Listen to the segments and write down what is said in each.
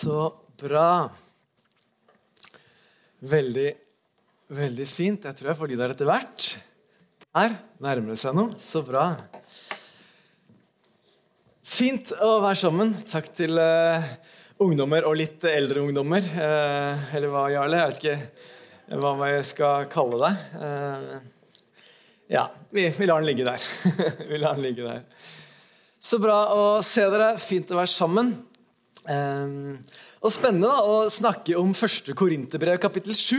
Så bra. Veldig, veldig fint. Jeg tror jeg får lyd her etter hvert. Der nærmer det seg noe. Så bra. Fint å være sammen. Takk til uh, ungdommer og litt eldre ungdommer. Uh, eller hva, Jarle? Jeg vet ikke hva jeg skal kalle deg. Uh, ja, vi, vi lar den ligge der. vi lar den ligge der. Så bra å se dere. Fint å være sammen. Um, og Spennende da, å snakke om første Korinterbrev, kapittel 7.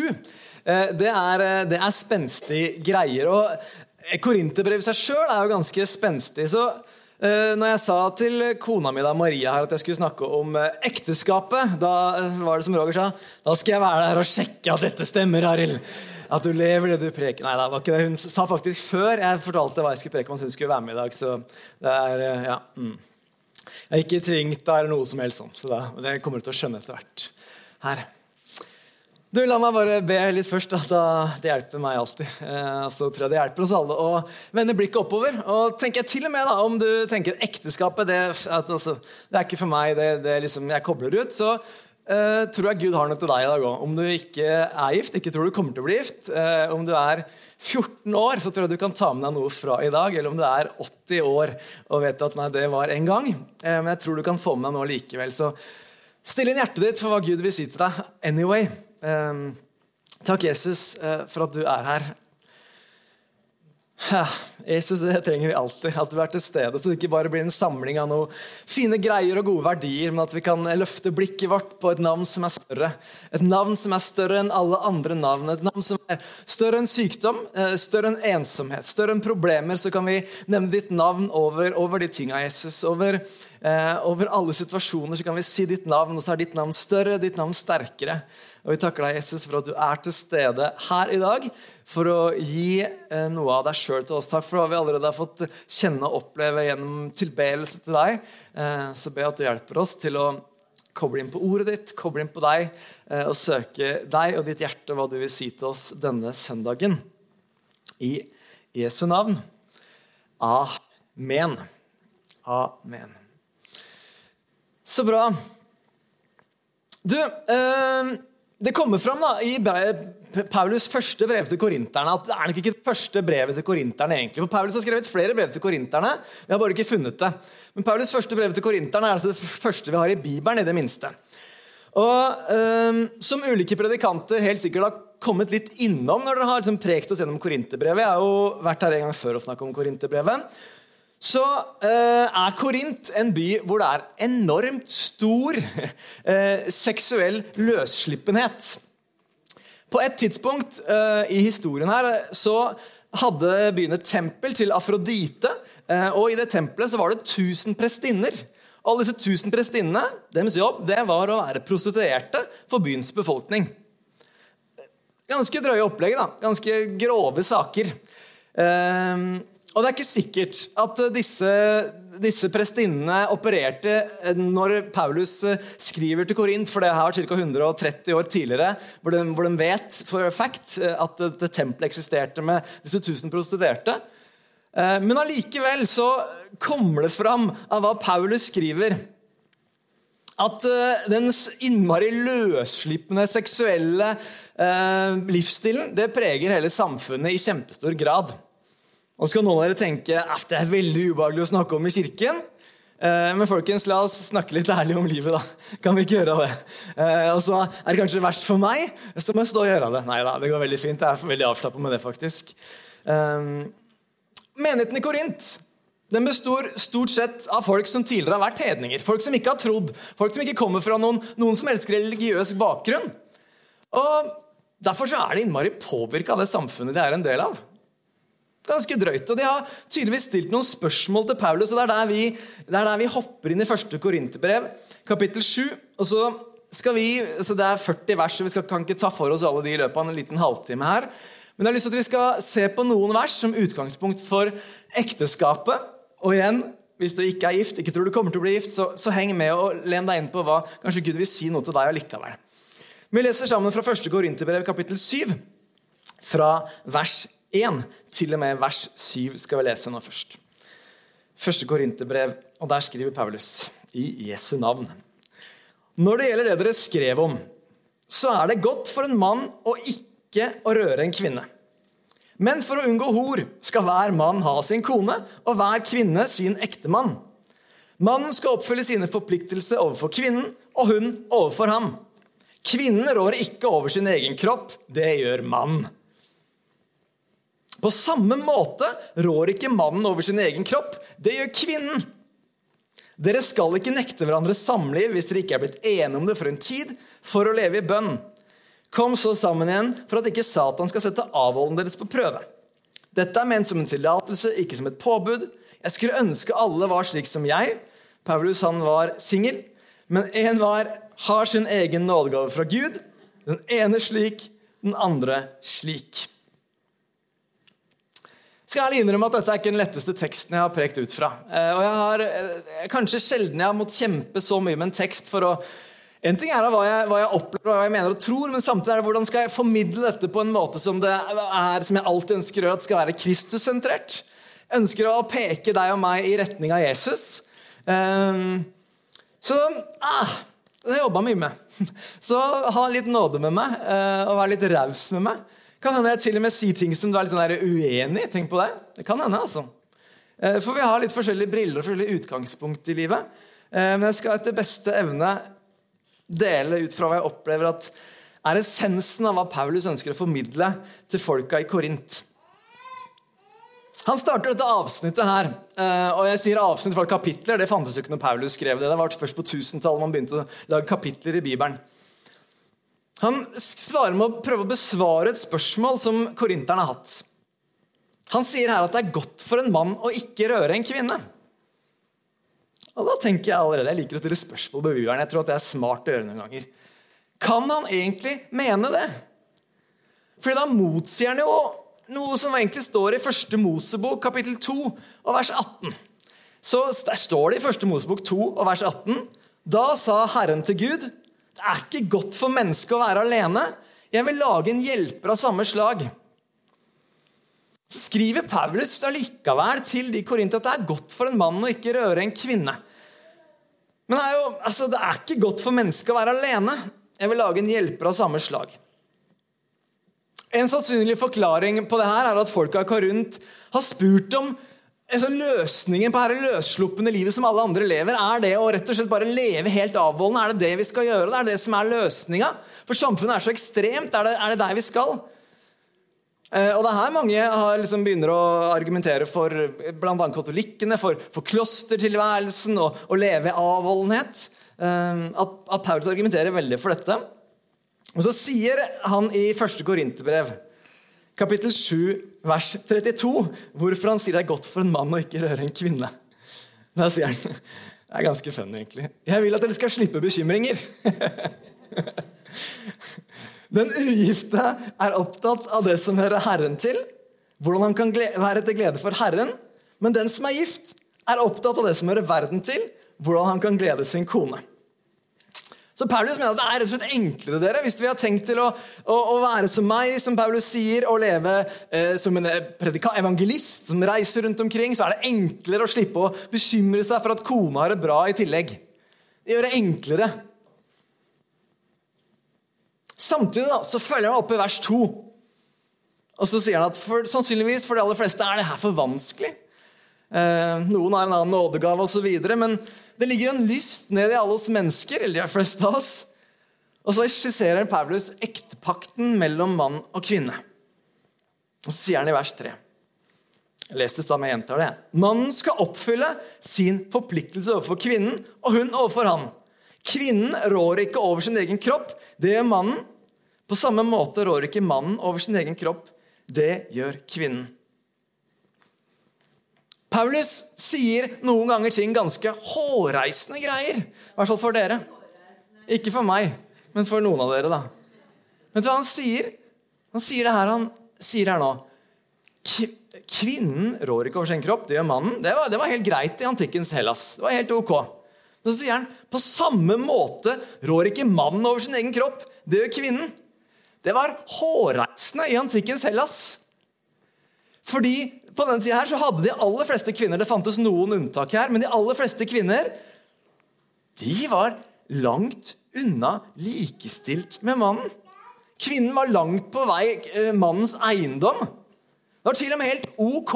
Uh, det, er, det er spenstige greier. og Korinterbrevet i seg sjøl er jo ganske spenstig. så uh, når jeg sa til kona mi da, Maria her, at jeg skulle snakke om uh, ekteskapet, da var det som Roger sa Da skal jeg være der og sjekke at dette stemmer, Arild. At du lever det du preker. Nei, det var ikke det. Hun sa faktisk før jeg fortalte hva jeg skulle preke om, at hun skulle være med i dag. Så det er, ja, mm. Jeg er ikke tvingt eller noe som helst sånn, så da, det kommer du til å skjønne etter hvert. Her. Du, La meg bare be litt først. Da. Det hjelper meg alltid. Eh, så tror jeg Det hjelper oss alle å vende blikket oppover. Og tenker jeg til og med da, Om du tenker ekteskapet det, at, altså, det er ikke for meg, det, det liksom, jeg kobler ut, så Uh, tror jeg Gud har noe til deg i dag òg. Om du ikke er gift, ikke tror du kommer til å bli gift, uh, om du er 14 år, så tror jeg du kan ta med deg noe fra i dag. Eller om du er 80 år og vet at nei, det var en gang. Uh, men jeg tror du kan få med deg noe likevel. Så still inn hjertet ditt for hva Gud vil si til deg anyway. takk, Jesus, for at du er her. Ja, Jesus, det trenger vi alltid. At du er til stede, så det ikke bare blir en samling av noen fine greier og gode verdier, men at vi kan løfte blikket vårt på et navn som er større. Et navn som er større enn alle andre navn. Et navn som er større enn sykdom, større enn ensomhet, større enn problemer. Så kan vi nevne ditt navn over, over de tinga, Jesus. Over, eh, over alle situasjoner så kan vi si ditt navn, og så er ditt navn større, ditt navn sterkere. Og Vi takker deg, Jesus, for at du er til stede her i dag for å gi eh, noe av deg sjøl til oss. Takk for hva vi allerede har fått kjenne og oppleve gjennom tilbedelse til deg. Eh, så be at du hjelper oss til å koble inn på ordet ditt, koble inn på deg eh, og søke deg og ditt hjerte hva du vil si til oss denne søndagen. I Jesu navn. Amen. Amen. Så bra. Du eh, det kommer fram da, i Paulus første brev til korinterne at det er nok ikke det første brevet til korinterne. egentlig. For Paulus har skrevet flere brev til korinterne. Vi har bare ikke funnet det. Men Paulus første brev til korinterne er altså det første vi har i Bibelen. i det minste. Og um, Som ulike predikanter helt sikkert har kommet litt innom når dere har liksom prekt oss gjennom Korinterbrevet. Jeg har jo vært her en gang før og snakket om Korinterbrevet så eh, er Korint en by hvor det er enormt stor eh, seksuell løsslippenhet. På et tidspunkt eh, i historien her så hadde byen et tempel til Afrodite. Og i det tempelet så var det 1000 prestinner. Alle disse 1000 prestinnene, deres jobb det var å være prostituerte for byens befolkning. Ganske drøye opplegg. da, Ganske grove saker. Og det er ikke sikkert at eh, disse, disse prestinnene opererte eh, når Paulus eh, skriver til Korint, for det her ca. 130 år tidligere, hvor de, hvor de, vet for fact at et tempel eksisterte med disse 1000 prostituerte. Men allikevel så kommer det fram av hva Paulus skriver, at den innmari løsslippende seksuelle livsstilen det preger hele samfunnet i kjempestor grad. Og så kan noen av dere tenke at det er veldig ubehagelig å snakke om i kirken. Eh, men folkens, la oss snakke litt ærlig om livet, da. Kan vi ikke gjøre det? Eh, og så er det kanskje verst for meg, så må jeg stå og gjøre det. Nei da, det går veldig fint. Jeg er veldig avslappa med det, faktisk. Eh, menigheten i Korint den består stort sett av folk som tidligere har vært hedninger. Folk som ikke har trodd, folk som ikke kommer fra noen, noen som elsker religiøs bakgrunn. Og Derfor så er det innmari påvirka av det samfunnet de er en del av. Ganske drøyt. Og De har tydeligvis stilt noen spørsmål til Paulus. og Det er der vi, det er der vi hopper inn i første Korinterbrev, kapittel 7. og så skal vi, så Det er 40 vers, og vi skal, kan ikke ta for oss alle de i løpet av en liten halvtime. her. Men jeg har lyst til at vi skal se på noen vers som utgangspunkt for ekteskapet. Og igjen, hvis du ikke er gift, ikke tror du kommer til å bli gift, så, så heng med og len deg inn på hva kanskje Gud vil si noe til deg allikevel. Vi leser sammen fra første Korinterbrev, kapittel 7, fra vers 1. 1 til og med vers 7 skal vi lese nå først. Første Korinterbrev, og der skriver Paulus i Jesu navn. Når det gjelder det dere skrev om, så er det godt for en mann å ikke å røre en kvinne. Men for å unngå hor skal hver mann ha sin kone, og hver kvinne sin ektemann. Mannen skal oppfylle sine forpliktelser overfor kvinnen, og hun overfor ham. Kvinnen rår ikke over sin egen kropp, det gjør mannen. På samme måte rår ikke mannen over sin egen kropp, det gjør kvinnen. Dere skal ikke nekte hverandre samliv hvis dere ikke er blitt enige om det for en tid, for å leve i bønn. Kom så sammen igjen for at ikke Satan skal sette avholden deres på prøve. Dette er ment som en tillatelse, ikke som et påbud. Jeg skulle ønske alle var slik som jeg. Paulus han var singel, men enhver har sin egen nådegave fra Gud. Den ene slik, den andre slik. Skal jeg innrømme at Dette er ikke den letteste teksten jeg har prekt ut fra. Eh, og jeg har eh, Kanskje sjelden jeg har måttet kjempe så mye med en tekst for å en ting er hva jeg, hva jeg opplever og hva jeg mener og tror, men samtidig er det hvordan skal jeg formidle dette på en måte som, det er, som jeg alltid ønsker å gjøre, at skal være Kristus-sentrert. Ønsker å peke deg og meg i retning av Jesus. Um, så ah, det jobba mye med. Så ha litt nåde med meg uh, og være litt raus med meg. Kan hende jeg til og med sier ting som du er litt sånn uenig i. Tenk på det. Det kan hende, altså. Uh, for vi har litt forskjellige briller og forskjellige utgangspunkt i livet. Uh, men jeg skal etter beste evne dele ut fra hva jeg opplever at er essensen av hva Paulus ønsker å formidle til folka i Korint. Han starter dette avsnittet her. Eh, og jeg sier avsnitt for kapitler. Det fantes jo ikke når Paulus skrev det. Det var først på 1000-tallet man begynte å lage kapitler i Bibelen. Han svarer med å prøve å besvare et spørsmål som korinterne har hatt. Han sier her at det er godt for en mann å ikke røre en kvinne. Og da tenker Jeg allerede, jeg liker å stille spørsmål på Bibelen. Jeg tror at det er smart å gjøre noen ganger. Kan han egentlig mene det? Fordi da motsier han jo noe som egentlig står i første Mosebok, kapittel 2, og vers 18. Så Der står det i første Mosebok 2 og vers 18. Da sa Herren til Gud, det er ikke godt for mennesket å være alene. Jeg vil lage en hjelper av samme slag skriver Paulus allikevel til de korinter at det er godt for en mann å ikke røre en kvinne. Men det er jo altså, det er ikke godt for mennesket å være alene. Jeg vil lage en hjelper av samme slag. En sannsynlig forklaring på det her er at folka i Korint har spurt om altså, løsningen på dette løssluppende livet som alle andre lever. Er det å rett og slett bare leve helt avholdende? Er det det vi skal gjøre? Det er det som er løsninga? For samfunnet er så ekstremt. Er det, er det der vi skal? Eh, og det er her mange liksom begynner å argumentere for bl.a. katolikkene, for, for klostertilværelsen og å leve avholdenhet. Eh, at, at Paulus argumenterer veldig for dette. Og så sier han i 1. Korinterbrev, kapittel 7, vers 32, hvorfor han sier det er godt for en mann å ikke røre en kvinne. Da sier han Det er ganske funny, egentlig. Jeg vil at dere skal slippe bekymringer. Den ugifte er opptatt av det som hører Herren til, hvordan han kan være til glede for Herren. Men den som er gift, er opptatt av det som hører verden til, hvordan han kan glede sin kone. Så Paulus mener at det er rett og slett enklere dere, hvis vi har tenkt til å, å, å være som meg, som Paulus sier, og leve eh, som en predika, evangelist som reiser rundt omkring, så er det enklere å slippe å bekymre seg for at kona har det bra i tillegg. Det gjør det enklere. Samtidig da, så følger han opp i vers 2. Og så sier han at for, sannsynligvis for de aller fleste er det her for vanskelig. Eh, noen har en annen nådegave osv. Men det ligger en lyst ned i alle oss mennesker, eller de fleste av oss. Og så skisserer Paulus ektepakten mellom mann og kvinne. Og så sier han i vers 3 Jeg leste det, men jeg det. Mannen skal oppfylle sin forpliktelse overfor kvinnen, og hun overfor han. Kvinnen rår ikke over sin egen kropp, det gjør mannen. På samme måte rår ikke mannen over sin egen kropp. Det gjør kvinnen. Paulus sier noen ganger ting ganske hårreisende greier. I hvert fall for dere. Ikke for meg, men for noen av dere, da. Vet du hva han sier? Han sier det her han sier her nå. Kvinnen rår ikke over sin kropp, det gjør mannen. Det var, det var helt greit i antikkens Hellas. Det var helt ok. Men så sier han på samme måte rår ikke mannen over sin egen kropp, det gjør kvinnen. Det var hårreisende i antikkens Hellas. Fordi på denne tida her så hadde de aller fleste kvinner Det fantes noen unntak her, men de aller fleste kvinner de var langt unna likestilt med mannen. Kvinnen var langt på vei eh, mannens eiendom. Det var til og med helt ok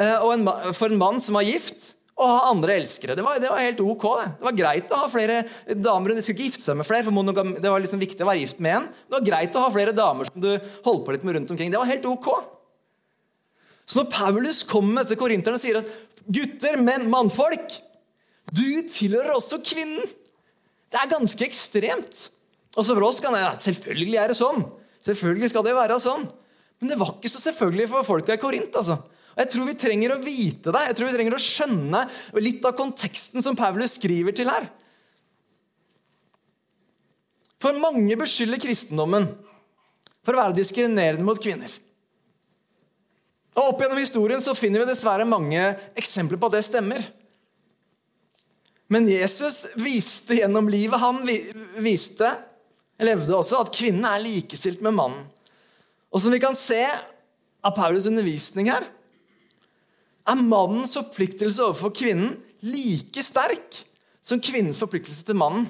eh, for en mann som var gift, å ha andre elskere. Det var, det var helt ok. Det. det var greit å ha flere damer. Du skulle ikke gifte seg med flere, for det var liksom viktig å være gift med en. Det var greit å ha flere damer som du holdt på litt med rundt omkring. Det var helt ok. Så når Paulus kommer til korinterne og sier at gutter, menn, mannfolk, du tilhører også kvinnen, det er ganske ekstremt. Altså for oss kan det Selvfølgelig er det sånn. Selvfølgelig skal det være sånn. Men det var ikke så selvfølgelig for folka i Korint. altså. Og Jeg tror vi trenger å vite det. Jeg tror vi trenger å skjønne litt av konteksten som Paulus skriver til her. For mange beskylder kristendommen for å være diskriminerende mot kvinner. Og Opp gjennom historien så finner vi dessverre mange eksempler på at det stemmer. Men Jesus viste gjennom livet Han viste, levde også, at kvinnen er likestilt med mannen. Og som vi kan se av Paulus' undervisning her, er mannens forpliktelse overfor kvinnen like sterk som kvinnens forpliktelse til mannen.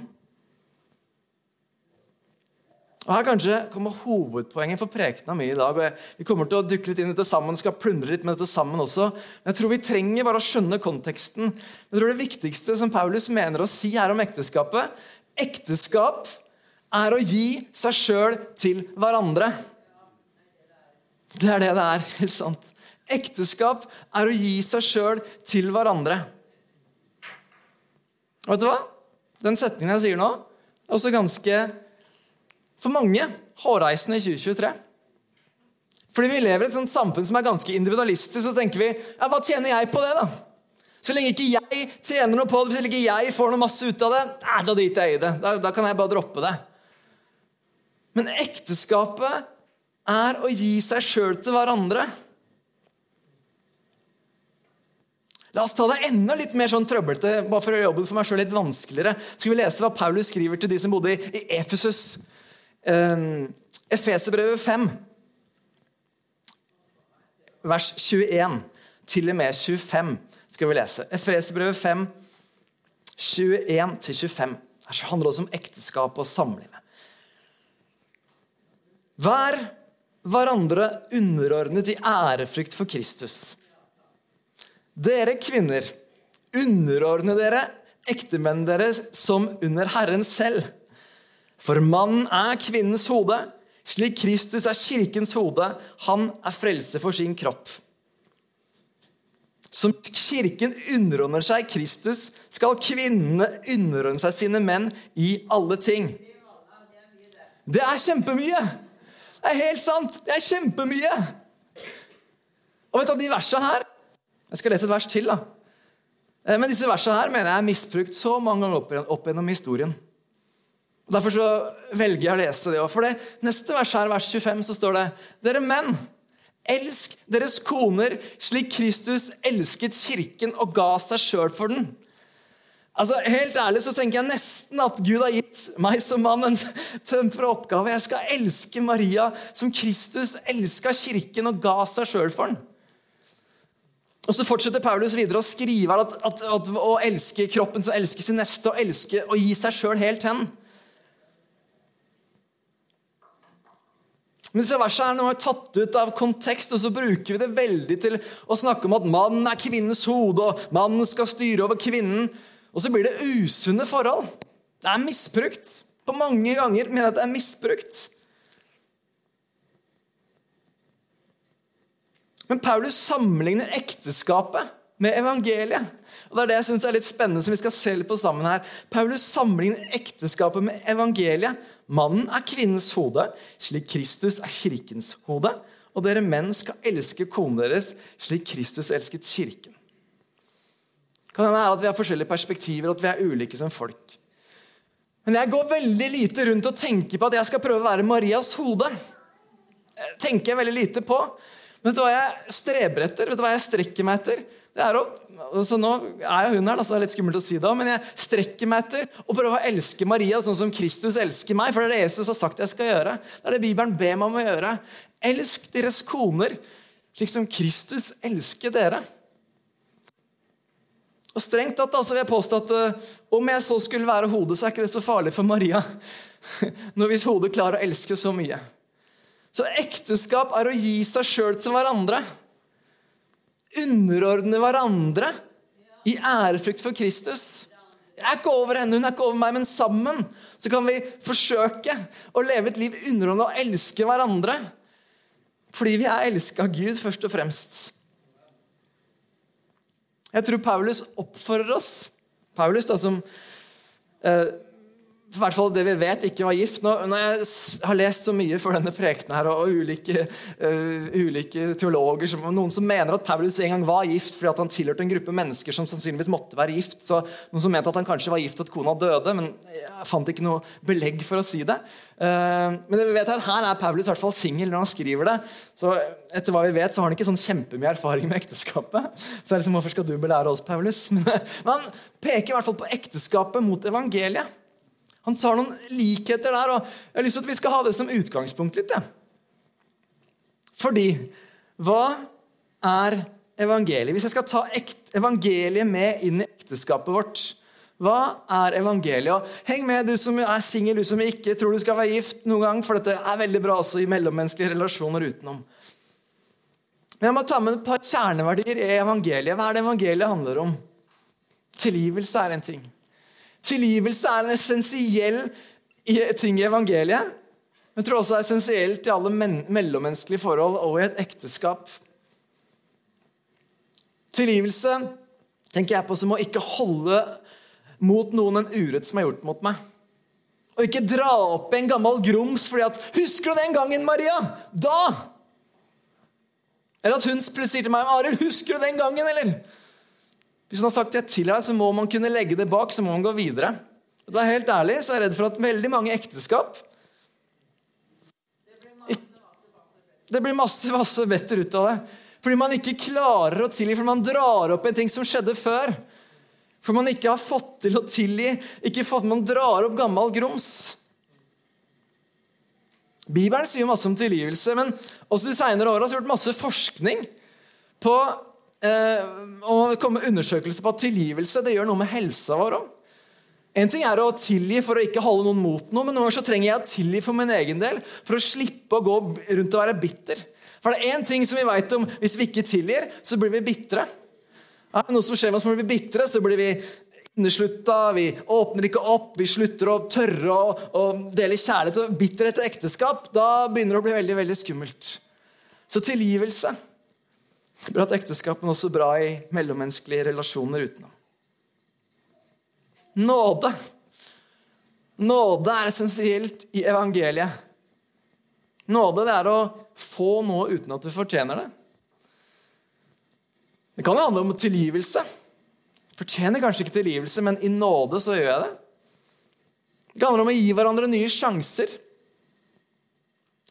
Og Her kanskje kommer hovedpoenget for prekena mi i dag. og Vi kommer til å dukke litt inn i dette sammen, skal plundre litt med dette sammen også. Men jeg tror vi trenger bare å skjønne konteksten. Jeg tror Det viktigste som Paulus mener å si her om ekteskapet Ekteskap er å gi seg sjøl til hverandre. Det er det det er. helt sant. Ekteskap er å gi seg sjøl til hverandre. Og vet du hva? Den setningen jeg sier nå, er også ganske, for mange, hårreisende i 2023. Fordi vi lever i et sånt samfunn som er ganske individualistisk, så tenker vi ja, hva tjener jeg på det, da? Så lenge ikke jeg tjener noe på det, hvis ikke jeg får noe masse ut av det, nei, da driter jeg i det. Da, da kan jeg bare droppe det. Men ekteskapet er å gi seg sjøl til hverandre. La oss ta det enda litt mer sånn trøblete, bare for å jobben for meg selv litt vanskeligere. Skal vi lese hva Paulus skriver til de som bodde i Efesus? Uh, Efeserbrevet 5, vers 21 til og med 25 skal vi lese. Efeserbrevet 5, 21-25. Det handler også om ekteskap og samlivet. Vær hverandre underordnet i ærefrykt for Kristus. Dere kvinner, underordne dere ektemennene deres som under Herren selv. For mannen er kvinnens hode, slik Kristus er kirkens hode. Han er frelse for sin kropp. Som kirken underordner seg Kristus, skal kvinnene underordne seg sine menn i alle ting. Det er kjempemye! Det er helt sant! Det er kjempemye! Og vet du, de versene her jeg skal lete et vers til. da. Eh, men disse versene her mener jeg er misbrukt så mange ganger opp, gjennom historien. Og Derfor så velger jeg å lese det òg. For det neste vers her, vers 25, så står det Dere menn, elsk deres koner slik Kristus elsket kirken og ga seg sjøl for den. Altså, Helt ærlig så tenker jeg nesten at Gud har gitt meg som mann en tøm for oppgave. Jeg skal elske Maria som Kristus elska kirken og ga seg sjøl for den. Og Så fortsetter Paulus videre å skrive at, at, at, å elske kroppen som elsker sin neste, og elske og gi seg sjøl helt hen. Men disse versene er noe tatt ut av kontekst, og så bruker vi det veldig til å snakke om at mannen er kvinnens hode, og mannen skal styre over kvinnen. Og så blir det usunne forhold. Det er misbrukt. På mange ganger mener jeg at det er misbrukt. Men Paulus sammenligner ekteskapet med evangeliet. Og Det er det jeg synes er litt spennende, som vi skal se litt på sammen her. Paulus sammenligner ekteskapet med evangeliet. Mannen er kvinnens hode, slik Kristus er kirkens hode. Og dere menn skal elske konen deres slik Kristus elsket kirken. Kan hende at vi har forskjellige perspektiver, at vi er ulike som folk. Men jeg går veldig lite rundt og tenker på at jeg skal prøve å være Marias hode. tenker jeg veldig lite på. Vet du hva jeg streber etter? Vet du hva jeg strekker meg etter? Det er å, så Nå er jo hun her, så det er litt skummelt å si det, men jeg strekker meg etter å prøve å elske Maria sånn som Kristus elsker meg. For det er det Jesus har sagt jeg skal gjøre. Det er det Bibelen ber meg om å gjøre. Elsk deres koner slik som Kristus elsker dere. Og strengt tatt altså, vil jeg påstå at uh, om jeg så skulle være hodet, så er ikke det så farlig for Maria. Når hvis hodet klarer å elske så mye. Så ekteskap er å gi seg sjøl til hverandre. Underordne hverandre i ærefrykt for Kristus. Jeg er ikke over henne, hun er ikke over meg, men sammen så kan vi forsøke å leve et liv underordnet og elske hverandre. Fordi vi er elska av Gud, først og fremst. Jeg tror Paulus oppfordrer oss Paulus, da, som eh, i hvert fall det vi vet, ikke var gift. Nå, når jeg har lest så mye for denne prekenen her, og ulike, uh, ulike teologer, som, noen som mener at Paulus en gang var gift fordi han tilhørte en gruppe mennesker som sannsynligvis måtte være gift. så Noen som mente at han kanskje var gift og at kona døde, men jeg fant ikke noe belegg for å si det. Uh, men vi vet her, her er Paulus i hvert fall singel når han skriver det. Så etter hva vi vet, så har han ikke sånn kjempemye erfaring med ekteskapet. Så er det liksom, Hvorfor skal du belære oss, Paulus? Men han peker i hvert fall på ekteskapet mot evangeliet. Han sa noen likheter der, og jeg har lyst til at vi skal ha det som utgangspunkt litt. Ja. Fordi hva er evangeliet? Hvis jeg skal ta evangeliet med inn i ekteskapet vårt, hva er evangeliet? Og heng med, du som er singel, du som ikke tror du skal være gift noen gang, for dette er veldig bra også i mellommenneskelige relasjoner utenom. Men jeg må ta med et par kjerneverdier i evangeliet. Hva er det evangeliet handler om? Tilgivelse er en ting. Tilgivelse er en essensiell ting i evangeliet. Men jeg tror også det er essensielt i alle mellommenneskelige forhold og i et ekteskap. Tilgivelse tenker jeg på som å ikke holde mot noen en urett som er gjort mot meg. Og ikke dra opp en gammel grums fordi at 'Husker du den gangen, Maria?' Da! Eller at hun plutselig sier til meg 'Arild, husker du den gangen', eller? Hvis man har sagt det til deg, så må man kunne legge det bak, så må man gå videre. Og da er helt ærlig, så er jeg redd for at veldig mange ekteskap Det blir masse masse vetter ut av det. Fordi man ikke klarer å tilgi, fordi man drar opp en ting som skjedde før. For man ikke har fått til å tilgi. ikke fått, Man drar opp gammel grums. Bibelen sier masse om tilgivelse, men også de senere åra har vi gjort masse forskning på eh, og komme med undersøkelser på at tilgivelse det gjør noe med helsa vår òg. En ting er å tilgi for å ikke holde noen mot noe, men noen ganger så trenger jeg å tilgi for min egen del for å slippe å gå rundt og være bitter. For det er én ting som vi vet om hvis vi ikke tilgir, så blir vi bitre. Er det noe som skjer med oss når vi blir bitre, så blir vi inneslutta, vi åpner ikke opp, vi slutter å tørre å, å dele kjærlighet og bitterhet til ekteskap. Da begynner det å bli veldig, veldig skummelt. Så tilgivelse Bra at ekteskap, men også bra i mellommenneskelige relasjoner utenom. Nåde. Nåde er essensielt i evangeliet. Nåde det er å få noe uten at du fortjener det. Det kan jo handle om tilgivelse. Fortjener kanskje ikke tilgivelse, men i nåde så gjør jeg det. Det kan handle om å gi hverandre nye sjanser.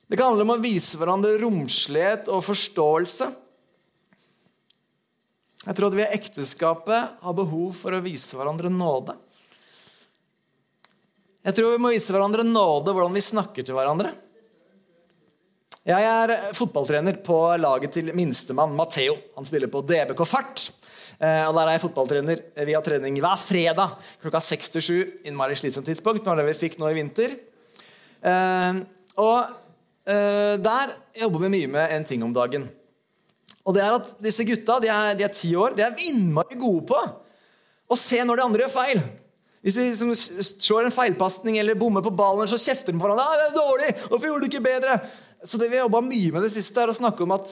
Det kan handle om å vise hverandre romslighet og forståelse. Jeg tror at vi i ekteskapet har behov for å vise hverandre nåde. Jeg tror vi må vise hverandre nåde hvordan vi snakker til hverandre. Jeg er fotballtrener på laget til minstemann Matheo. Han spiller på DBK Fart. Eh, og Der er jeg fotballtrener. Vi har trening hver fredag klokka 6 til 7. Innmari slitsomt tidspunkt. Det var det vi fikk nå i vinter. Eh, og eh, der jobber vi mye med en ting om dagen. Og det er at Disse gutta de er, ti år. De er innmari gode på å se når de andre gjør feil. Hvis de liksom slår en feilpasning eller bommer på ballen, så kjefter de på hverandre. Ah, det er dårlig! Hvorfor gjorde du ikke bedre? Så det Vi har jobba mye med det siste, er å snakke om at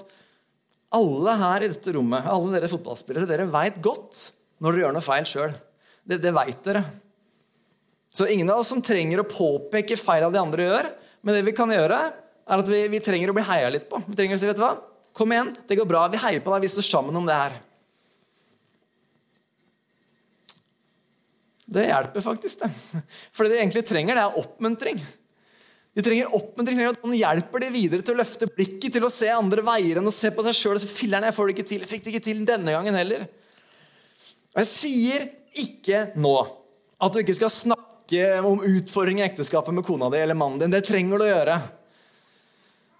alle her i dette rommet, alle dere fotballspillere, dere veit godt når dere gjør noe feil sjøl. Det, det veit dere. Så ingen av oss som trenger å påpeke feil av de andre gjør, men det vi kan gjøre, er at vi, vi trenger å bli heia litt på. Vi trenger å si, vet du hva? Kom igjen, det går bra. Vi heier på deg. Vi står sammen om det her. Det hjelper faktisk, det. For det de egentlig trenger, det er oppmuntring. De trenger oppmuntring, at noen hjelper de videre til å løfte blikket, til å se andre veier enn å se på seg sjøl. Filler'n, jeg får det ikke til. Jeg fikk det ikke til denne gangen heller. Og Jeg sier ikke nå at du ikke skal snakke om utfordringer i ekteskapet med kona di eller mannen din. Det trenger du å gjøre.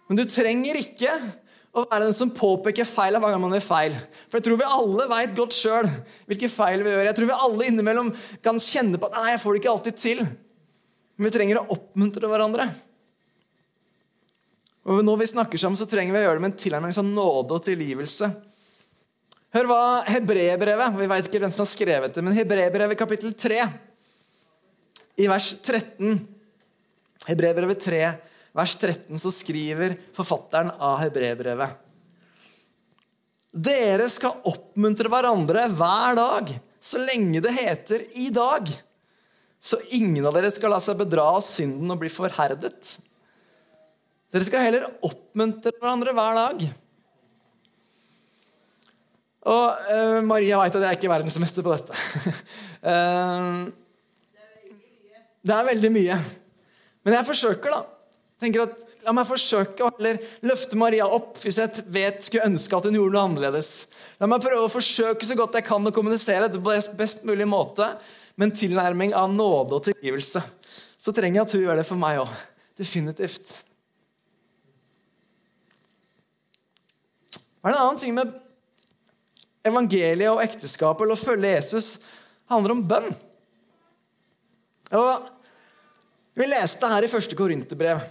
Men du trenger ikke å være den som påpeker feil hver gang man gjør feil. For jeg tror vi alle veit godt sjøl hvilke feil vi gjør. Jeg tror vi alle innimellom kan kjenne på at nei, jeg får det ikke alltid til. Men vi trenger å oppmuntre hverandre. Og Når vi snakker sammen, så trenger vi å gjøre det med en tilnærming som nåde og tilgivelse. Hør hva Hebrebrevet Vi vet ikke hvem som har skrevet det, men Hebrebrevet kapittel 3, i vers 13 Hebrebrevet 3, vers 13, så skriver forfatteren av Hebrebrevet Dere skal oppmuntre hverandre hver dag, så lenge det heter 'i dag', så ingen av dere skal la seg bedra av synden og bli forherdet. Dere skal heller oppmuntre hverandre hver dag. Og uh, Maria veit at jeg er ikke verdensmester på dette. uh, det er veldig mye. Men jeg forsøker, da. Tenker at, La meg forsøke å heller løfte Maria opp hvis jeg vet skulle ønske at hun gjorde noe annerledes. La meg prøve å forsøke så godt jeg kan å kommunisere det på best mulig måte med en tilnærming av nåde og tilgivelse. Så trenger jeg at hun gjør det for meg òg. Definitivt. Hva er det en annen ting med evangeliet og ekteskapet eller å følge Jesus handler om bønn? Og vi leste her i første Korinterbrev,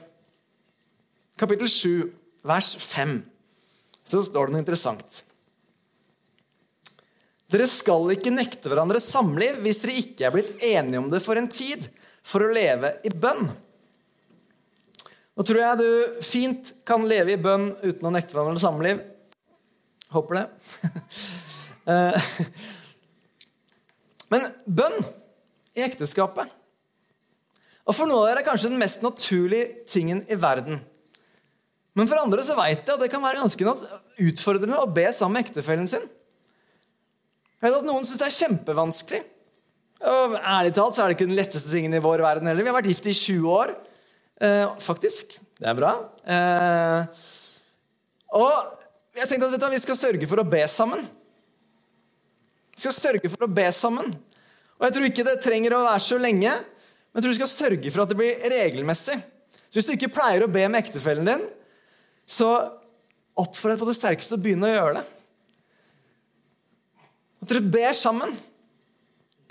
kapittel 7, vers 5. Så står det noe interessant. Dere skal ikke nekte hverandre samliv hvis dere ikke er blitt enige om det for en tid, for å leve i bønn. Nå tror jeg du fint kan leve i bønn uten å nekte hverandre samliv. Håper det. Eh, men bønn i ekteskapet og For noen av dere er kanskje den mest naturlige tingen i verden. Men for andre så vet jeg at det kan være ganske utfordrende å be sammen med ektefellen sin. Jeg vet at Noen syns det er kjempevanskelig. Og Ærlig talt så er det ikke den letteste tingen i vår verden heller. Vi har vært gift i 20 år. Eh, faktisk. Det er bra. Eh, og jeg tenkte at vi skal sørge for å be sammen. Vi skal sørge for å be sammen. Og jeg tror ikke det trenger å være så lenge. Men jeg tror vi skal sørge for at det blir regelmessig. Så Hvis du ikke pleier å be med ektefellen din, så oppfordrer jeg på det sterkeste å begynne å gjøre det. At dere ber sammen.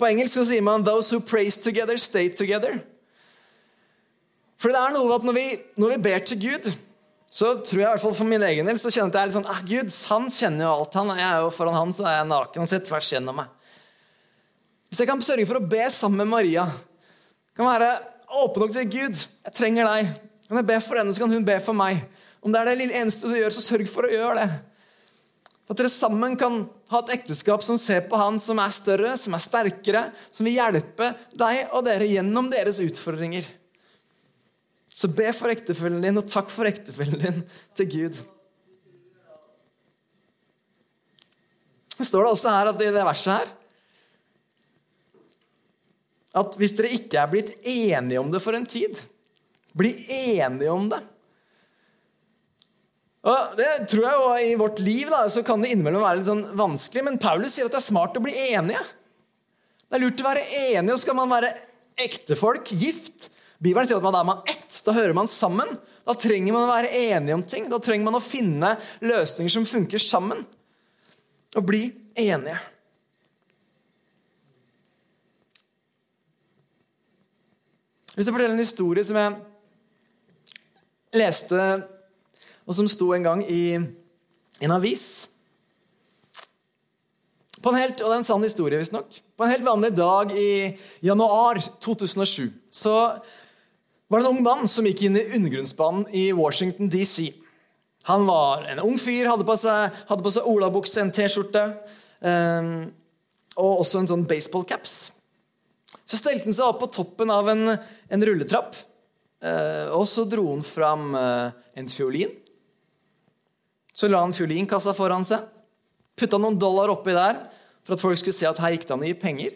På engelsk så sier man 'those who praise together, stay together'. For det er noe at når vi, når vi ber til Gud, så tror jeg i hvert fall for min egen del så kjenner jeg litt sånn ah, Gud, han kjenner jo alt. han, jeg er jo Foran han så er jeg naken. Han ser tvers gjennom meg. Hvis jeg kan sørge for å be sammen med Maria kan være åpen nok til Gud. Jeg trenger deg. Kan jeg be for henne, så kan hun be for meg. Om det er det lille eneste du gjør, så sørg for å gjøre det. At dere sammen kan ha et ekteskap som ser på han som er større, som er sterkere, som vil hjelpe deg og dere gjennom deres utfordringer. Så be for ektefellen din, og takk for ektefellen din til Gud. Det står det også her at i det verset her at hvis dere ikke er blitt enige om det for en tid Bli enige om det. Og det tror jeg jo I vårt liv da, så kan det innimellom være litt sånn vanskelig, men Paulus sier at det er smart å bli enige. Det er lurt å være enige, og skal man være ektefolk, gift Bibelen sier at da er man ett. Da hører man sammen. Da trenger man å være enige om ting. Da trenger man å finne løsninger som funker sammen. Og bli enige. Hvis jeg forteller en historie som jeg leste, og som sto en gang i en avis på en helt, og det er en sann historie, visstnok. På en helt vanlig dag i januar 2007 så var det en ung mann som gikk inn i undergrunnsbanen i Washington DC. Han var en ung fyr, hadde på seg, hadde seg olabukse, en T-skjorte um, og også en sånn baseballcaps. Så stelte han seg opp på toppen av en, en rulletrapp. Eh, og så dro han fram eh, en fiolin. Så la han fiolinkassa foran seg. Putta noen dollar oppi der for at folk skulle se at her gikk det an å gi penger.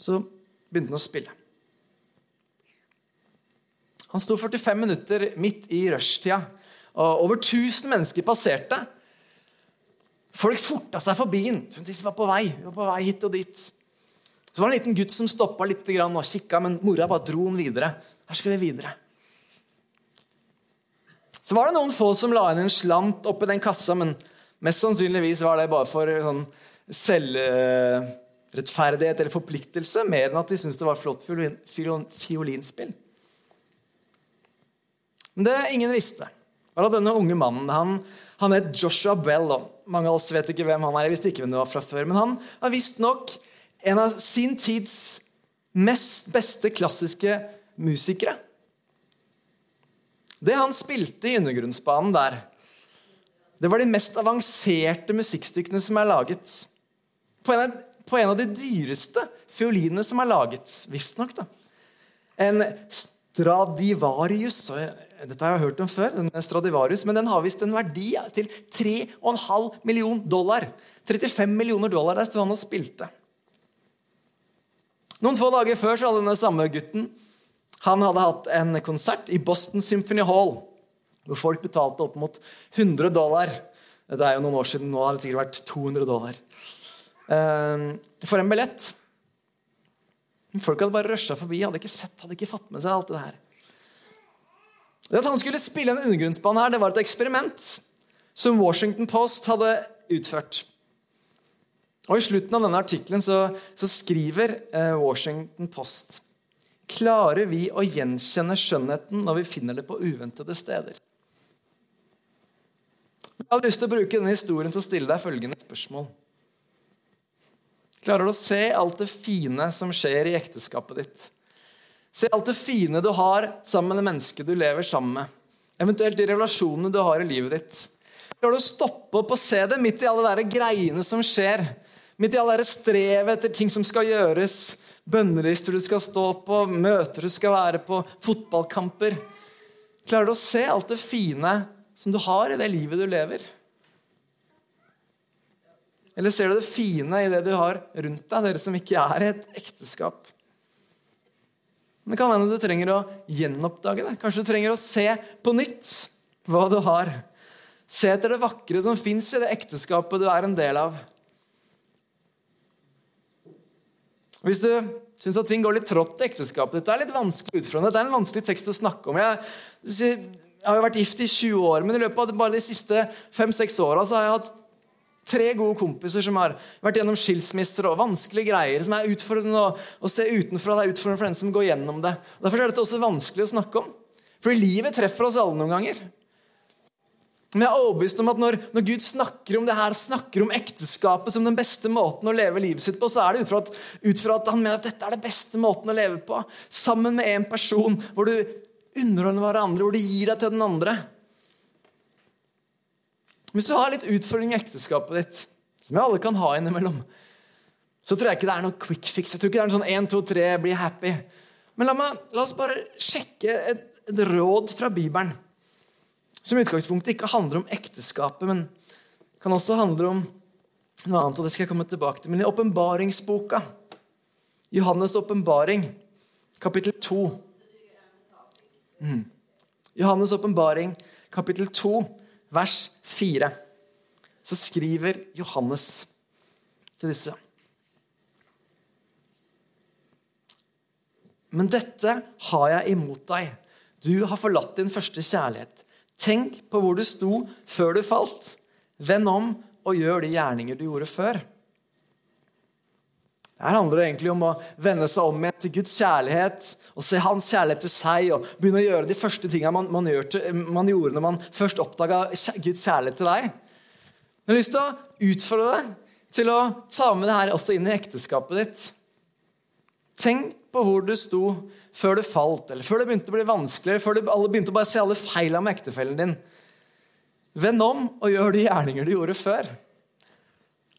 Så begynte han å spille. Han sto 45 minutter midt i rushtida, og over 1000 mennesker passerte. Folk forta seg forbi den. De var på vei, de var på vei hit og dit. Så var det en liten gutt som stoppa litt og kikka, men mora bare dro den videre. Her skal vi videre. Så var det noen få som la inn en slant oppi den kassa, men mest sannsynligvis var det bare for sånn selvrettferdighet eller forpliktelse, mer enn at de syntes det var flott fiolin, fiolinspill. Men det ingen visste, var at denne unge mannen han, han het Joshua Bell. Og mange av oss vet ikke hvem han er, jeg visste ikke hvem det var fra før, men han var visstnok en av sin tids mest beste klassiske musikere. Det han spilte i undergrunnsbanen der, det var de mest avanserte musikkstykkene som er laget. På en av, på en av de dyreste fiolinene som er laget, visstnok. En Stradivarius. Dette har jeg hørt om før, den Stradivarius, men den har visst en verdi til 3,5 million dollar. 35 millioner dollar. Der sto han og spilte. Noen få dager før så hadde denne samme gutten han hadde hatt en konsert i Boston Symphony Hall, hvor folk betalte opp mot 100 dollar. Dette er jo noen år siden, nå har det sikkert vært 200 dollar. Ehm, for en billett. Folk hadde bare rusha forbi, hadde ikke sett, hadde ikke fått med seg alt det her. Det at han skulle spille en undergrunnsbane her, det var et eksperiment som Washington Post hadde utført. Og I slutten av denne artikkelen så, så skriver eh, Washington Post Klarer vi å gjenkjenne skjønnheten når vi finner det på uventede steder? Jeg har lyst til å bruke denne historien til å stille deg følgende spørsmål. Klarer du å se alt det fine som skjer i ekteskapet ditt? Se alt det fine du har sammen med det mennesket du lever sammen med. Eventuelt de relasjonene du har i livet ditt. Klarer du å stoppe opp og se det midt i alle de greiene som skjer? Midt i all det strevet etter ting som skal gjøres, bønnelister du skal stå på, møter du skal være på, fotballkamper. Klarer du å se alt det fine som du har i det livet du lever? Eller ser du det fine i det du har rundt deg, dere som ikke er i et ekteskap? Det kan hende du trenger å gjenoppdage det. Kanskje du trenger å se på nytt hva du har. Se etter det vakre som fins i det ekteskapet du er en del av. Hvis du syns at ting går litt trått i ekteskapet Dette er litt vanskelig utfra. Dette er en vanskelig tekst å snakke om. Jeg, jeg har jo vært gift i 20 år, men i løpet av bare de siste fem-seks åra har jeg hatt Tre gode kompiser som har vært gjennom skilsmisser og vanskelige greier. som er utfordrende å, å se utenfra. Det er utfordrende for den som går gjennom det. Derfor er dette også vanskelig å snakke om. Fordi livet treffer oss alle noen ganger. Men jeg er overbevist om at når, når, Gud snakker om det her, snakker om ekteskapet som den beste måten å leve livet sitt på, så er det ut fra, at, ut fra at han mener at dette er den beste måten å leve på. Sammen med en person hvor du underordner hverandre, hvor du gir deg til den andre. Hvis du har litt utfordring i ekteskapet ditt, som vi alle kan ha innimellom, så tror jeg ikke det er noe quick fix. Jeg tror ikke det er en sånn 1, 2, 3, bli happy. Men la, meg, la oss bare sjekke et, et, råd fra Bibelen. Som i utgangspunktet ikke handler om ekteskapet, men kan også handle om noe annet. og det skal jeg komme tilbake til. Men i åpenbaringsboka, Johannes' åpenbaring, kapittel 2 mm. Johannes' åpenbaring, kapittel 2 vers 4, så skriver Johannes til disse. Men dette har jeg imot deg. Du har forlatt din første kjærlighet. Tenk på hvor du sto før du falt. Vend om og gjør de gjerninger du gjorde før. Her handler det egentlig om å vende seg om igjen til Guds kjærlighet og se hans kjærlighet til seg og begynne å gjøre de første tingene man, man, man gjorde når man først oppdaga Guds kjærlighet til deg. Jeg har lyst til å utfordre deg til å ta med det her også inn i ekteskapet ditt. Tenk på hvor du sto før du falt, eller før det begynte å bli vanskeligere, før du begynte å bare se alle feilene med ektefellen din. Vend om og gjør de gjerninger du gjorde før.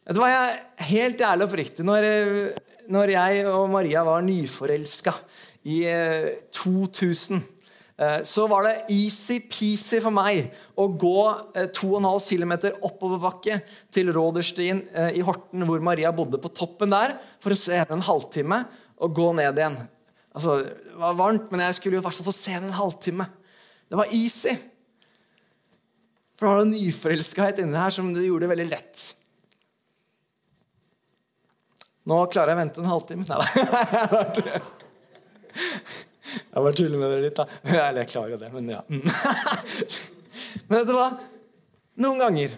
Du hva, jeg helt ærlig oppriktig. Når, når jeg og Maria var nyforelska i 2000 eh, eh, så var det easy-peasy for meg å gå 2,5 eh, km oppoverbakke til Råderstien i Horten, hvor Maria bodde på toppen der, for å se henne en halvtime og gå ned igjen. Altså, Det var varmt, men jeg skulle i hvert fall få se den en halvtime. Det var easy. For det var en nyforelskhet inni her som det gjorde det veldig lett. Nå klarer jeg å vente en halvtime. Nei, jeg bare tuller med dere litt, da. Eller jeg klarer jo det, men ja. Men vet du hva? Noen ganger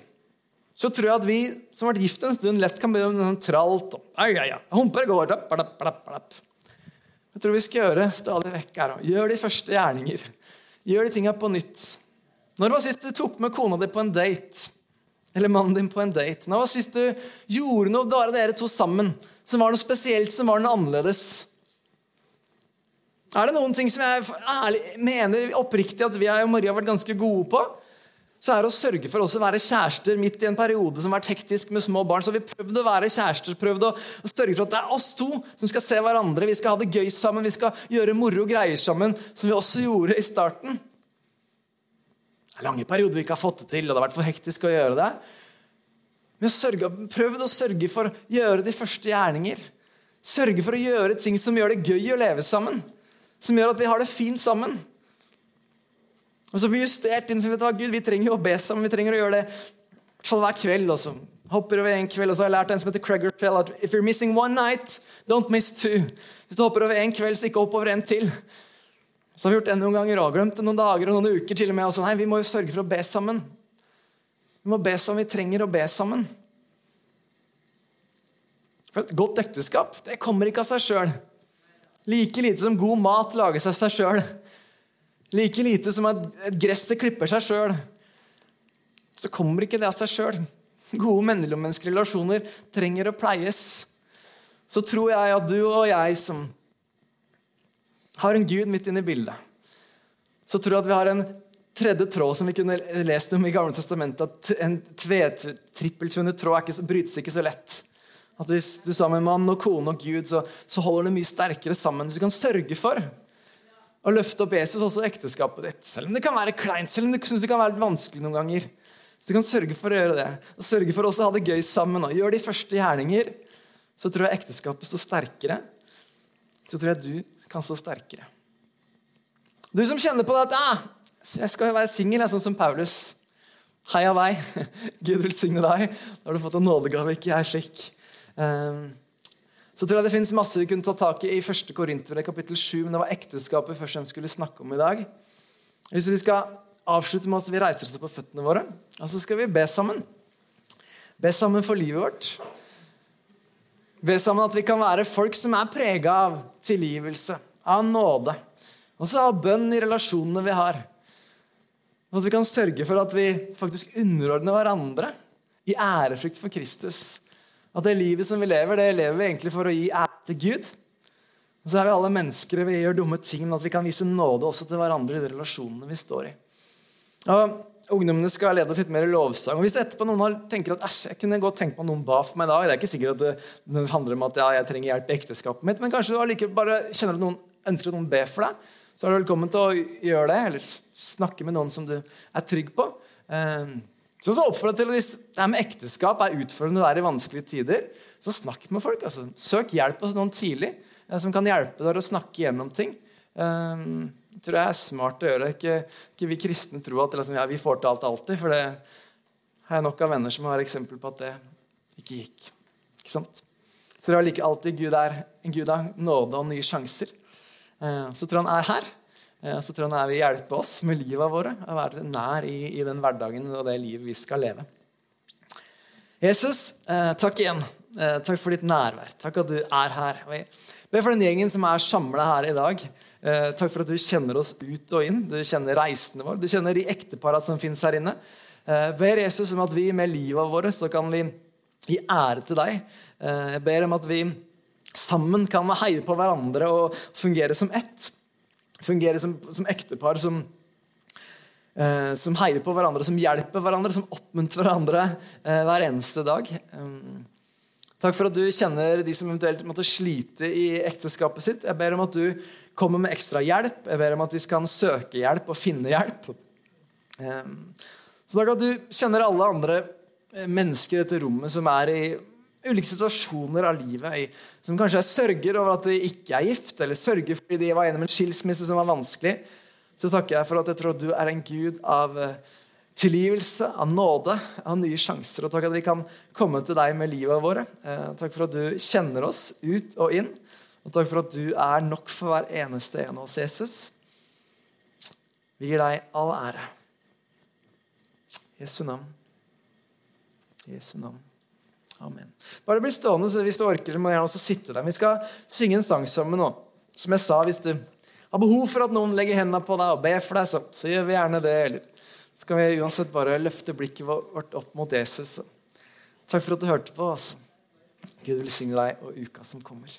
så tror jeg at vi som har vært gift en stund, lett kan bli sånn tralt. Og, ai, ai, ai. Humper går. da, dapp, dapp, dapp. Jeg tror vi skal gjøre stadig vekk her. Gjør de første gjerninger. Gjør de tinga på nytt. Når var sist du tok med kona di på en date? Eller mannen din på en date? Når var sist du gjorde noe bare dere to sammen, som var noe spesielt, som var noe annerledes? Er det noen ting som jeg ærlig, mener oppriktig at vi og Maria har vært ganske gode på? Så er det å sørge for også å være kjærester midt i en periode som har vært hektisk med små barn. Så vi prøvd å være kjærester, prøvd å, sørge for at det er oss to som skal se hverandre. Vi skal ha det gøy sammen, vi skal gjøre moro greier sammen, som vi også gjorde i starten. Det er lange perioder vi ikke har fått det til, og det har vært for hektisk å gjøre det. Vi har prøvd å sørge for å gjøre de første gjerninger. Sørge for å gjøre ting som gjør det gøy å leve sammen. Som gjør at vi har det fint sammen. Og så får vi justert inn, så vet du hva, Gud, vi trenger jo å be sammen. Vi trenger å gjøre det i hvert fall hver kveld. også. Hopper over en kveld, og så har jeg lært en som heter Craig Fell, at if you're missing one night, don't miss two. Hvis du hopper over en kveld, så ikke hopp over en til. Så har vi gjort det noen ganger og glemt det noen dager og noen uker til og med. Og så, nei, Vi må jo sørge for å be sammen. Vi må be sammen, vi trenger å be sammen. For Et godt ekteskap det kommer ikke av seg sjøl. Like lite som god mat lages av seg sjøl. Like lite som at gresset klipper seg sjøl, så kommer ikke det av seg sjøl. Gode mellommenneskelige relasjoner trenger å pleies. Så tror jeg at du og jeg som har en Gud midt inne i bildet, så tror jeg at vi har en tredje tråd som vi kunne lest om i Gamle testamentet. At en trippeltvunnet tråd ikke, brytes ikke så lett. At hvis du sammen med mann og kone og Gud, så, så holder det mye sterkere sammen. Hvis du kan sørge for å løfte opp Jesus også i ekteskapet ditt. Selv om det kan være kleint, selv om du syns det kan være litt vanskelig noen ganger. Så du kan sørge for å gjøre det. Og sørge for også å ha det gøy sammen. Og gjør de første gjerninger, så tror jeg ekteskapet står sterkere. Så tror jeg du kan stå sterkere. Du som kjenner på det at ah, jeg skal jo være singel, sånn som Paulus. Hei av deg. Gud velsigne deg. Da har du fått en nådegave, ikke jeg slik. Um, så tror jeg det finnes masse vi kunne ta tak i i 1. Korinter kapittel 7, men det var ekteskapet først jeg skulle snakke om i dag. Hvis vi skal avslutte med at vi reiser oss på føttene våre, og så skal vi be sammen. Be sammen for livet vårt. Be sammen at vi kan være folk som er prega av tilgivelse, av nåde. Og så av bønn i relasjonene vi har. At vi kan sørge for at vi faktisk underordner hverandre i ærefrykt for Kristus. At det livet som vi lever, det lever vi egentlig for å gi ære til Gud. Og så er vi alle mennesker, vi gjør dumme ting, men at vi kan vise nåde også til hverandre i de relasjonene vi står i. Og Ungdommene skal lede oss litt mer i lovsang. og Hvis etterpå noen tenker at jeg kunne godt tenkt meg noen ba for meg i dag Det er ikke sikkert at det, handler om at ja, jeg trenger hjelp i ekteskapet mitt, men kanskje du allikevel bare kjenner at noen ønsker at noen ber for deg, så er du velkommen til å gjøre det, eller snakke med noen som du er trygg på. Eh, så, så oppfordrer til at Hvis det med ekteskap er utfordrende og er i vanskelige tider, så snakk med folk. altså. Søk hjelp hos noen tidlig eh, som kan hjelpe deg å snakke gjennom ting. Det tror jeg er smart å gjøre. Ikke, ikke vi kristne tror at liksom, ja, vi får til alt alltid. For det har jeg nok av venner som har eksempel på at det ikke gikk. Ikke sant? Så det er like alltid Gud er en Gud av nåde og nye sjanser. Uh, så tror jeg han er her. Eh, så tror jeg han vil hjelpe oss med livet våre, å være nær i, i, den hverdagen og det livet vi skal leve. Jesus, eh, takk igjen. Eh, takk for ditt nærvær. Takk at du er her. Be for den gjengen som er samla her i dag. Takk for at du kjenner oss ut og inn. Du kjenner reisene våre. Du kjenner de ektepara som finnes her inne. Ber Jesus om at vi med livet vårt så kan vi gi ære til deg. Jeg ber om at vi sammen kan heie på hverandre og fungere som ett fungere som, som ektepar som, eh, som heier på hverandre, som hjelper hverandre, som oppmuntrer hverandre eh, hver eneste dag. Um, takk for at du kjenner de som eventuelt måtte slite i ekteskapet sitt. Jeg ber om at du kommer med ekstra hjelp. Jeg ber om at de kan søke hjelp og finne hjelp. Um, så takk at du kjenner alle andre eh, mennesker i dette rommet som er i ulike situasjoner av livet som kanskje er sørger over at de ikke er gift, eller sørger fordi de var gjennom en skilsmisse som var vanskelig, så takker jeg for at jeg tror at du er en gud av eh, tilgivelse, av nåde, av nye sjanser. Og takk at vi kan komme til deg med livet våre. Eh, takk for at du kjenner oss ut og inn. Og takk for at du er nok for hver eneste en av oss, Jesus. Vi gir deg all ære. Jesu navn. Jesu navn. Amen. Bare bli stående så hvis du orker. så må jeg også sitte der. Vi skal synge en sang sammen nå. Som jeg sa, hvis du har behov for at noen legger hendene på deg og ber for deg, så, så gjør vi gjerne det. Eller skal vi uansett bare løfte blikket vårt opp mot Jesus. Takk for at du hørte på. Altså. Gud velsigne deg og uka som kommer.